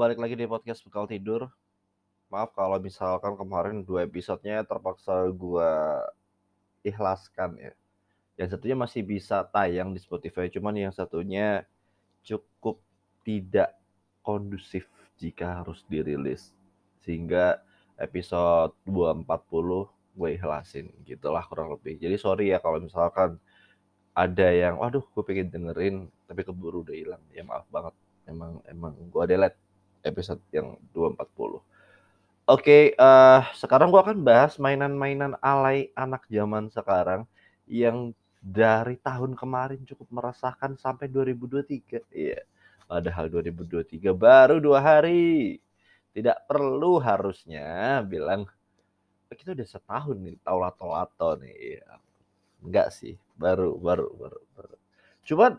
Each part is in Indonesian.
Balik lagi di podcast Bekal Tidur. Maaf kalau misalkan kemarin dua episodenya terpaksa gua ikhlaskan ya. Yang satunya masih bisa tayang di Spotify, cuman yang satunya cukup tidak kondusif jika harus dirilis. Sehingga episode 240 gue ikhlasin gitulah kurang lebih. Jadi sorry ya kalau misalkan ada yang waduh gue pengen dengerin tapi keburu udah hilang. Ya maaf banget. Emang emang gue delete episode yang 240. Oke, uh, sekarang gua akan bahas mainan-mainan alay anak zaman sekarang yang dari tahun kemarin cukup meresahkan sampai 2023. Iya, padahal 2023 baru dua hari. Tidak perlu harusnya bilang oh, kita udah setahun nih tahu lato-lato nih. Iya. Enggak sih, baru baru baru baru. Cuman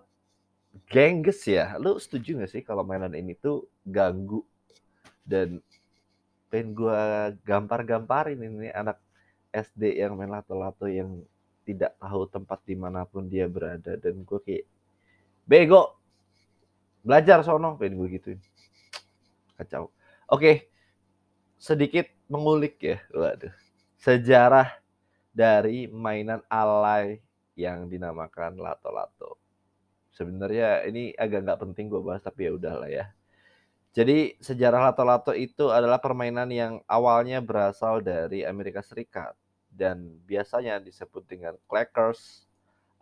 gengges ya. Lu setuju gak sih kalau mainan ini tuh ganggu? Dan pengen gua gampar-gamparin ini anak SD yang main lato-lato yang tidak tahu tempat di mana pun dia berada. Dan gue kayak bego belajar sono pengen gue gituin. Kacau. Oke sedikit mengulik ya. Waduh. Sejarah dari mainan alay yang dinamakan lato-lato sebenarnya ini agak nggak penting gue bahas tapi ya udahlah ya jadi sejarah lato-lato itu adalah permainan yang awalnya berasal dari Amerika Serikat dan biasanya disebut dengan clackers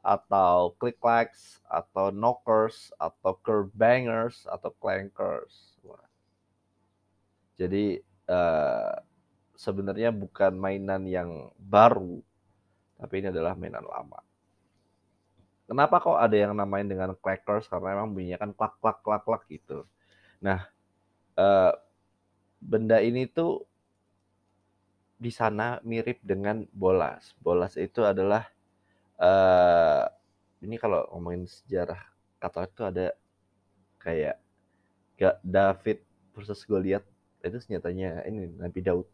atau click-clacks atau knockers atau curve bangers atau clankers. Jadi uh, sebenarnya bukan mainan yang baru, tapi ini adalah mainan lama. Kenapa kok ada yang namain dengan clackers? Karena memang bunyinya kan klak klak klak klak gitu. Nah, uh, benda ini tuh di sana mirip dengan bolas. Bolas itu adalah uh, ini kalau ngomongin sejarah Katolik itu ada kayak gak David versus Goliat itu senjatanya ini Nabi Daud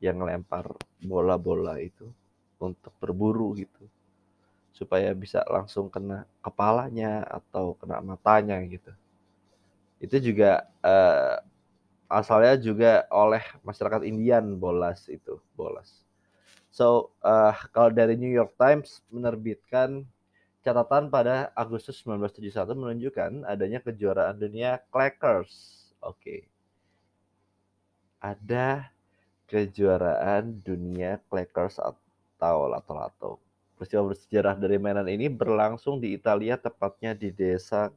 yang ngelempar bola-bola itu untuk berburu gitu supaya bisa langsung kena kepalanya atau kena matanya gitu itu juga uh, asalnya juga oleh masyarakat Indian bolas itu bolas. So uh, kalau dari New York Times menerbitkan catatan pada Agustus 1971 menunjukkan adanya kejuaraan dunia clackers. Oke. Okay. Ada kejuaraan dunia clackers atau lato-lato. Peristiwa bersejarah dari mainan ini berlangsung di Italia tepatnya di desa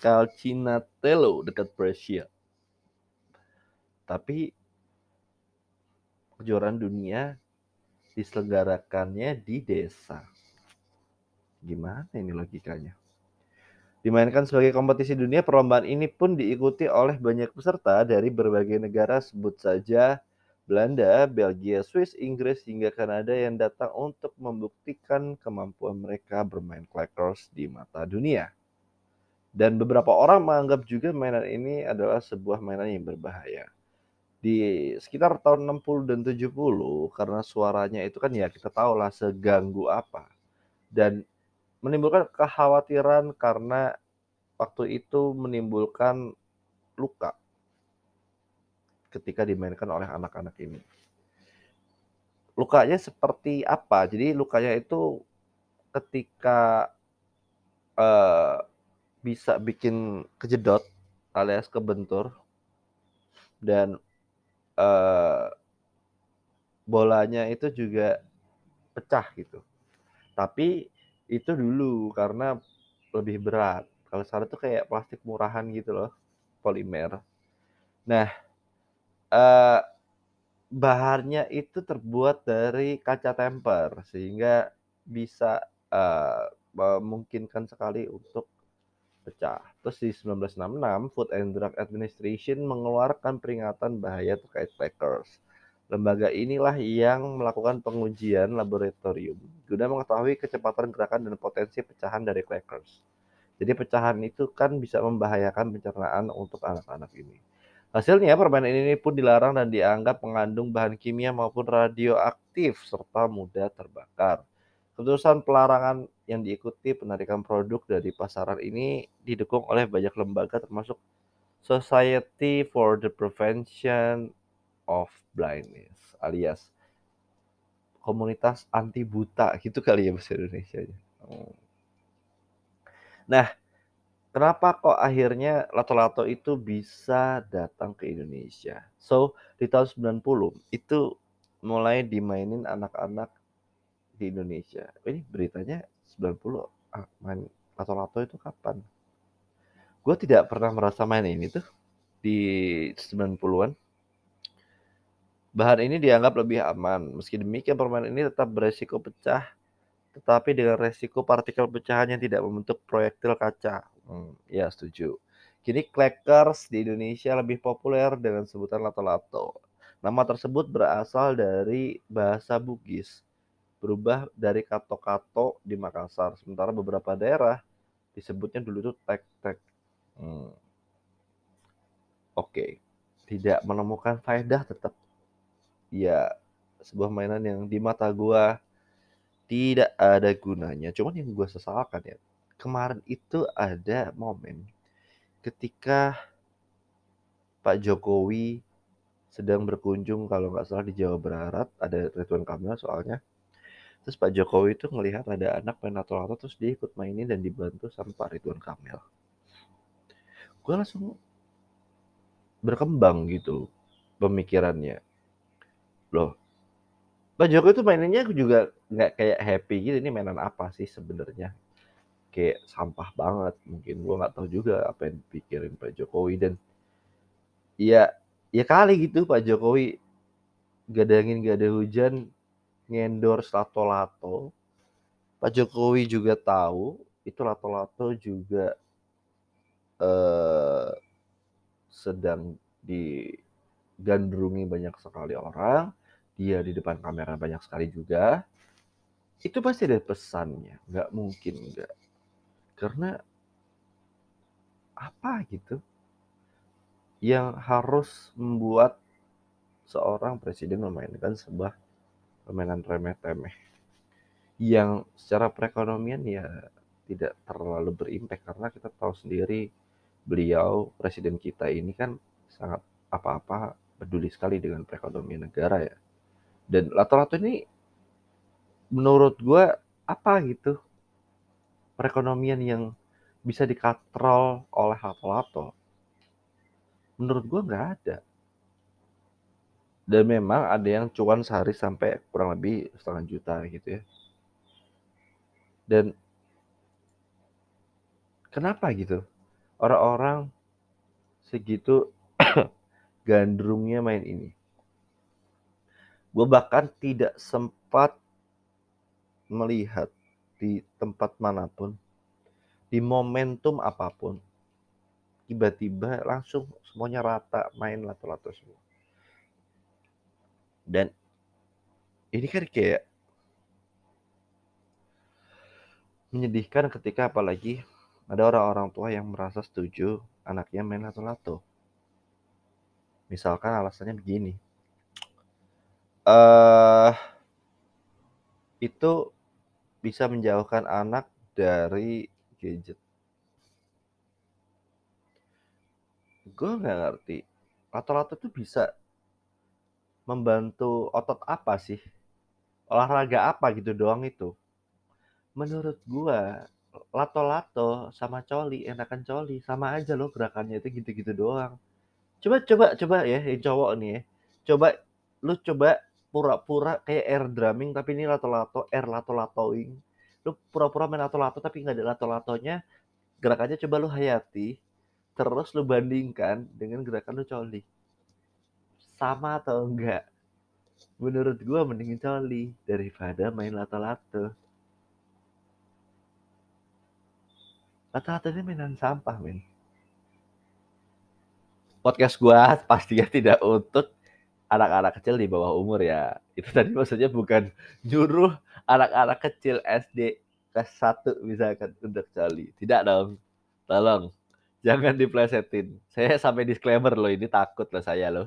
Calcinatello dekat Brescia. Tapi kejuaraan dunia diselenggarakannya di desa. Gimana ini logikanya? Dimainkan sebagai kompetisi dunia, perlombaan ini pun diikuti oleh banyak peserta dari berbagai negara sebut saja Belanda, Belgia, Swiss, Inggris, hingga Kanada yang datang untuk membuktikan kemampuan mereka bermain clackers di mata dunia. Dan beberapa orang menganggap juga mainan ini adalah sebuah mainan yang berbahaya. Di sekitar tahun 60 dan 70 karena suaranya itu kan ya kita tahu lah seganggu apa. Dan menimbulkan kekhawatiran karena waktu itu menimbulkan luka ketika dimainkan oleh anak-anak ini. Lukanya seperti apa? Jadi lukanya itu ketika uh, bisa bikin kejedot alias kebentur dan uh, bolanya itu juga pecah gitu. Tapi itu dulu karena lebih berat. Kalau sekarang tuh kayak plastik murahan gitu loh, polimer. Nah, uh, bahannya itu terbuat dari kaca temper sehingga bisa uh, memungkinkan sekali untuk pecah. Terus di 1966, Food and Drug Administration mengeluarkan peringatan bahaya terkait Packers. Lembaga inilah yang melakukan pengujian laboratorium guna mengetahui kecepatan gerakan dan potensi pecahan dari crackers. Jadi pecahan itu kan bisa membahayakan pencernaan untuk anak-anak ini. Hasilnya permainan ini pun dilarang dan dianggap mengandung bahan kimia maupun radioaktif serta mudah terbakar. Keputusan pelarangan yang diikuti penarikan produk dari pasaran ini didukung oleh banyak lembaga termasuk Society for the Prevention of Blindness alias komunitas anti buta gitu kali ya bahasa Indonesia. Oh. Nah, kenapa kok akhirnya lato-lato itu bisa datang ke Indonesia? So, di tahun 90 itu mulai dimainin anak-anak di Indonesia. Ini beritanya 90 ah, main lato-lato itu kapan? Gue tidak pernah merasa main ini tuh di 90-an. Bahan ini dianggap lebih aman. Meski demikian, permainan ini tetap beresiko pecah, tetapi dengan resiko partikel pecahan yang tidak membentuk proyektil kaca. Hmm, ya, setuju. Kini clackers di Indonesia lebih populer dengan sebutan lato-lato. Nama tersebut berasal dari bahasa Bugis, berubah dari kato-kato di Makassar. Sementara beberapa daerah disebutnya dulu itu tek-tek. Hmm. Oke, tidak menemukan faedah tetap ya sebuah mainan yang di mata gua tidak ada gunanya. Cuman yang gua sesalkan ya, kemarin itu ada momen ketika Pak Jokowi sedang berkunjung kalau nggak salah di Jawa Barat, ada Ridwan Kamil soalnya. Terus Pak Jokowi itu ngelihat ada anak main lato-lato terus dia ikut mainin dan dibantu sama Pak Ridwan Kamil. Gue langsung berkembang gitu pemikirannya Loh, Pak Jokowi tuh mainannya juga nggak kayak happy gitu, ini mainan apa sih sebenarnya? Kayak sampah banget, mungkin gua nggak tahu juga apa yang dipikirin Pak Jokowi. Dan ya ya kali gitu Pak Jokowi gak ada angin gak ada hujan ngendorse lato-lato. Pak Jokowi juga tahu itu lato-lato juga eh, sedang digandrungi banyak sekali orang. Dia di depan kamera banyak sekali juga, itu pasti ada pesannya, nggak mungkin nggak. Karena apa gitu? Yang harus membuat seorang presiden memainkan sebuah permainan remeh-temeh. Yang secara perekonomian ya tidak terlalu berimpact karena kita tahu sendiri beliau presiden kita ini kan sangat apa-apa peduli sekali dengan perekonomian negara ya. Dan lato-lato ini menurut gue apa gitu perekonomian yang bisa dikatrol oleh lato-lato menurut gue nggak ada. Dan memang ada yang cuan sehari sampai kurang lebih setengah juta gitu ya. Dan kenapa gitu? Orang-orang segitu gandrungnya main ini. Gue bahkan tidak sempat melihat di tempat mana pun, di momentum apa pun, tiba-tiba langsung semuanya rata main lato-lato semua. Dan ini kan kayak menyedihkan ketika apalagi ada orang-orang tua yang merasa setuju anaknya main lato-lato. Misalkan alasannya begini, uh, itu bisa menjauhkan anak dari gadget. Gue nggak ngerti, lato-lato tuh bisa membantu otot apa sih? Olahraga apa gitu doang itu? Menurut gua, lato-lato sama coli, enakan coli, sama aja loh gerakannya itu gitu-gitu doang. Coba coba coba ya, yang cowok nih ya. Coba lu coba pura-pura kayak air drumming tapi ini lato-lato, air lato-latoing. Lu pura-pura main lato-lato tapi nggak ada lato-latonya, gerakannya coba lu hayati, terus lu bandingkan dengan gerakan lu coli. Sama atau enggak? Menurut gua mending coli daripada main lato-lato. Lato-lato ini mainan sampah, men. Podcast gua pastinya tidak untuk anak-anak kecil di bawah umur ya. Itu tadi maksudnya bukan nyuruh anak-anak kecil SD kelas 1 misalkan untuk coli. Tidak dong. Tolong. Jangan diplesetin. Saya sampai disclaimer loh ini takut loh saya loh.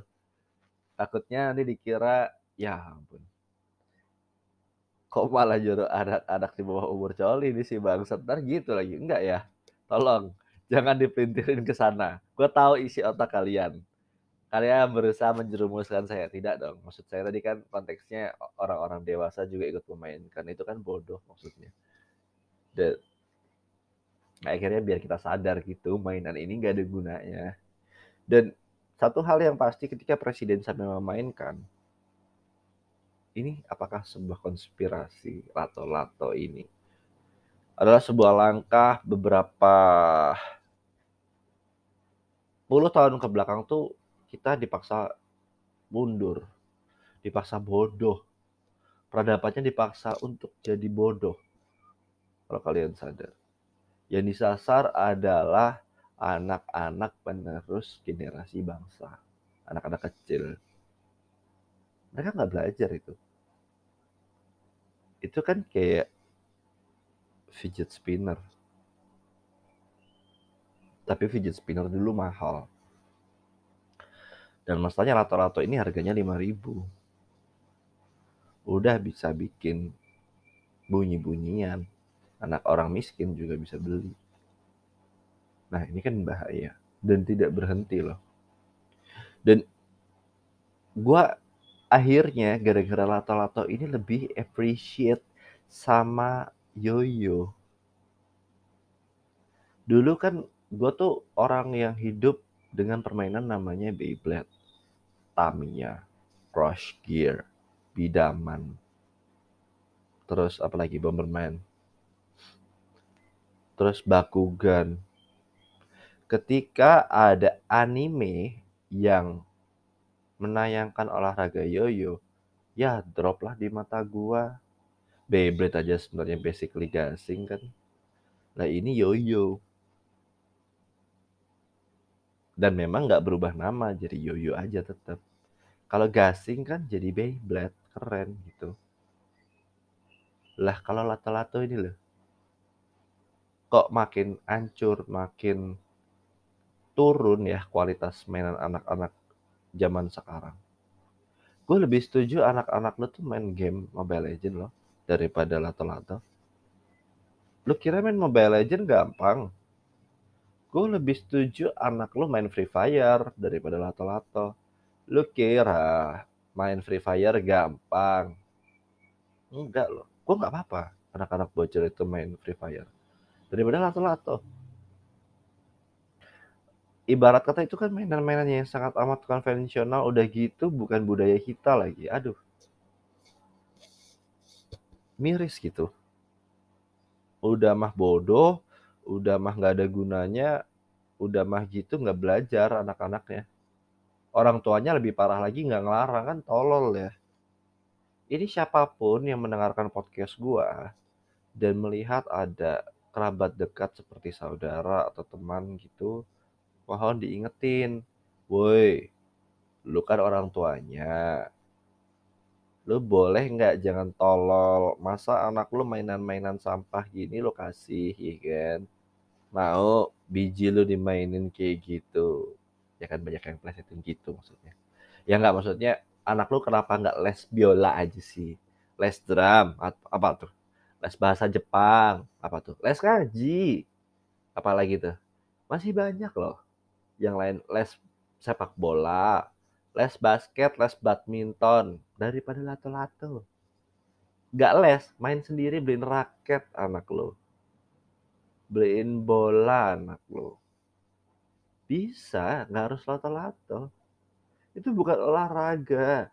Takutnya nanti dikira ya ampun. Kok malah nyuruh anak-anak di bawah umur coli ini sih bang. Ntar gitu lagi. Enggak ya. Tolong. Jangan dipelintirin ke sana. Gue tahu isi otak kalian. Kalian berusaha menjerumuskan saya. Tidak dong. Maksud saya tadi kan konteksnya orang-orang dewasa juga ikut memainkan. Itu kan bodoh maksudnya. Dan akhirnya biar kita sadar gitu mainan ini gak ada gunanya. Dan satu hal yang pasti ketika presiden sampai memainkan, ini apakah sebuah konspirasi lato-lato ini adalah sebuah langkah beberapa puluh tahun ke belakang tuh kita dipaksa mundur, dipaksa bodoh. Peradabannya dipaksa untuk jadi bodoh. Kalau kalian sadar. Yang disasar adalah anak-anak penerus generasi bangsa. Anak-anak kecil. Mereka nggak belajar itu. Itu kan kayak fidget spinner tapi fidget spinner dulu mahal. Dan masalahnya lato-lato ini harganya 5000 Udah bisa bikin bunyi-bunyian. Anak orang miskin juga bisa beli. Nah ini kan bahaya. Dan tidak berhenti loh. Dan gue akhirnya gara-gara lato-lato ini lebih appreciate sama yoyo. Dulu kan gue tuh orang yang hidup dengan permainan namanya Beyblade, Tamiya, Crush Gear, Bidaman, terus apalagi Bomberman, terus Bakugan. Ketika ada anime yang menayangkan olahraga yoyo, ya drop lah di mata gua. Beyblade aja sebenarnya basically gasing kan. Nah ini yoyo dan memang nggak berubah nama jadi Yoyo aja tetap kalau gasing kan jadi Beyblade keren gitu. Lah kalau lato-lato ini loh. Kok makin hancur makin turun ya kualitas mainan anak-anak zaman sekarang. Gue lebih setuju anak-anak lo tuh main game Mobile Legend loh daripada lato-lato. Lu kira main Mobile Legend gampang gue lebih setuju anak lu main Free Fire daripada lato-lato. Lu kira main Free Fire gampang? Enggak loh. Gue nggak apa-apa anak-anak bocor itu main Free Fire. Daripada lato-lato. Ibarat kata itu kan mainan-mainan yang sangat amat konvensional. Udah gitu bukan budaya kita lagi. Aduh. Miris gitu. Udah mah bodoh, udah mah nggak ada gunanya, udah mah gitu nggak belajar anak-anaknya. Orang tuanya lebih parah lagi nggak ngelarang kan tolol ya. Ini siapa pun yang mendengarkan podcast gua dan melihat ada kerabat dekat seperti saudara atau teman gitu, mohon diingetin, woi, lu kan orang tuanya, lu boleh nggak jangan tolol? Masa anak lu mainan-mainan sampah gini lu kasih ya kan? Mau biji lu dimainin kayak gitu. Ya kan banyak yang plesetin gitu maksudnya. Ya nggak maksudnya anak lu kenapa nggak les biola aja sih? Les drum apa tuh? Les bahasa Jepang apa tuh? Les ngaji apalagi tuh? Masih banyak loh yang lain les sepak bola les basket les badminton daripada lato-lato nggak les main sendiri beliin raket anak lo beliin bola anak lo. Bisa, nggak harus lato-lato. Itu bukan olahraga.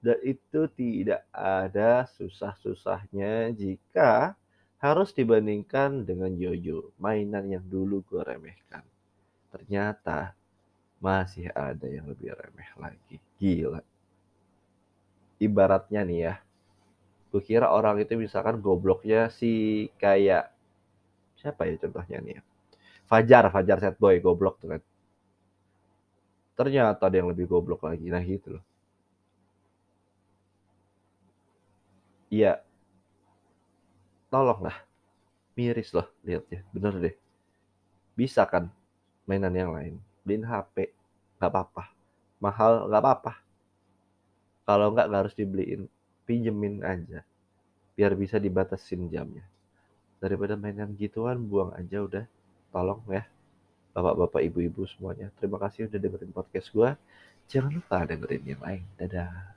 Dan itu tidak ada susah-susahnya jika harus dibandingkan dengan yoyo, mainan yang dulu gue remehkan. Ternyata masih ada yang lebih remeh lagi. Gila. Ibaratnya nih ya, gue orang itu misalkan gobloknya sih kayak siapa ya contohnya nih ya? Fajar, Fajar set boy goblok tuh kan. Ternyata ada yang lebih goblok lagi. Nah gitu loh. Iya. Tolong lah. Miris loh lihat ya. Bener deh. Bisa kan mainan yang lain. Beliin HP. Gak apa-apa. Mahal gak apa-apa. Kalau nggak nggak harus dibeliin. Pinjemin aja. Biar bisa dibatasin jamnya daripada mainan gituan buang aja udah tolong ya bapak-bapak, ibu-ibu semuanya. Terima kasih udah dengerin podcast gua. Jangan lupa dengerin yang lain. Dadah.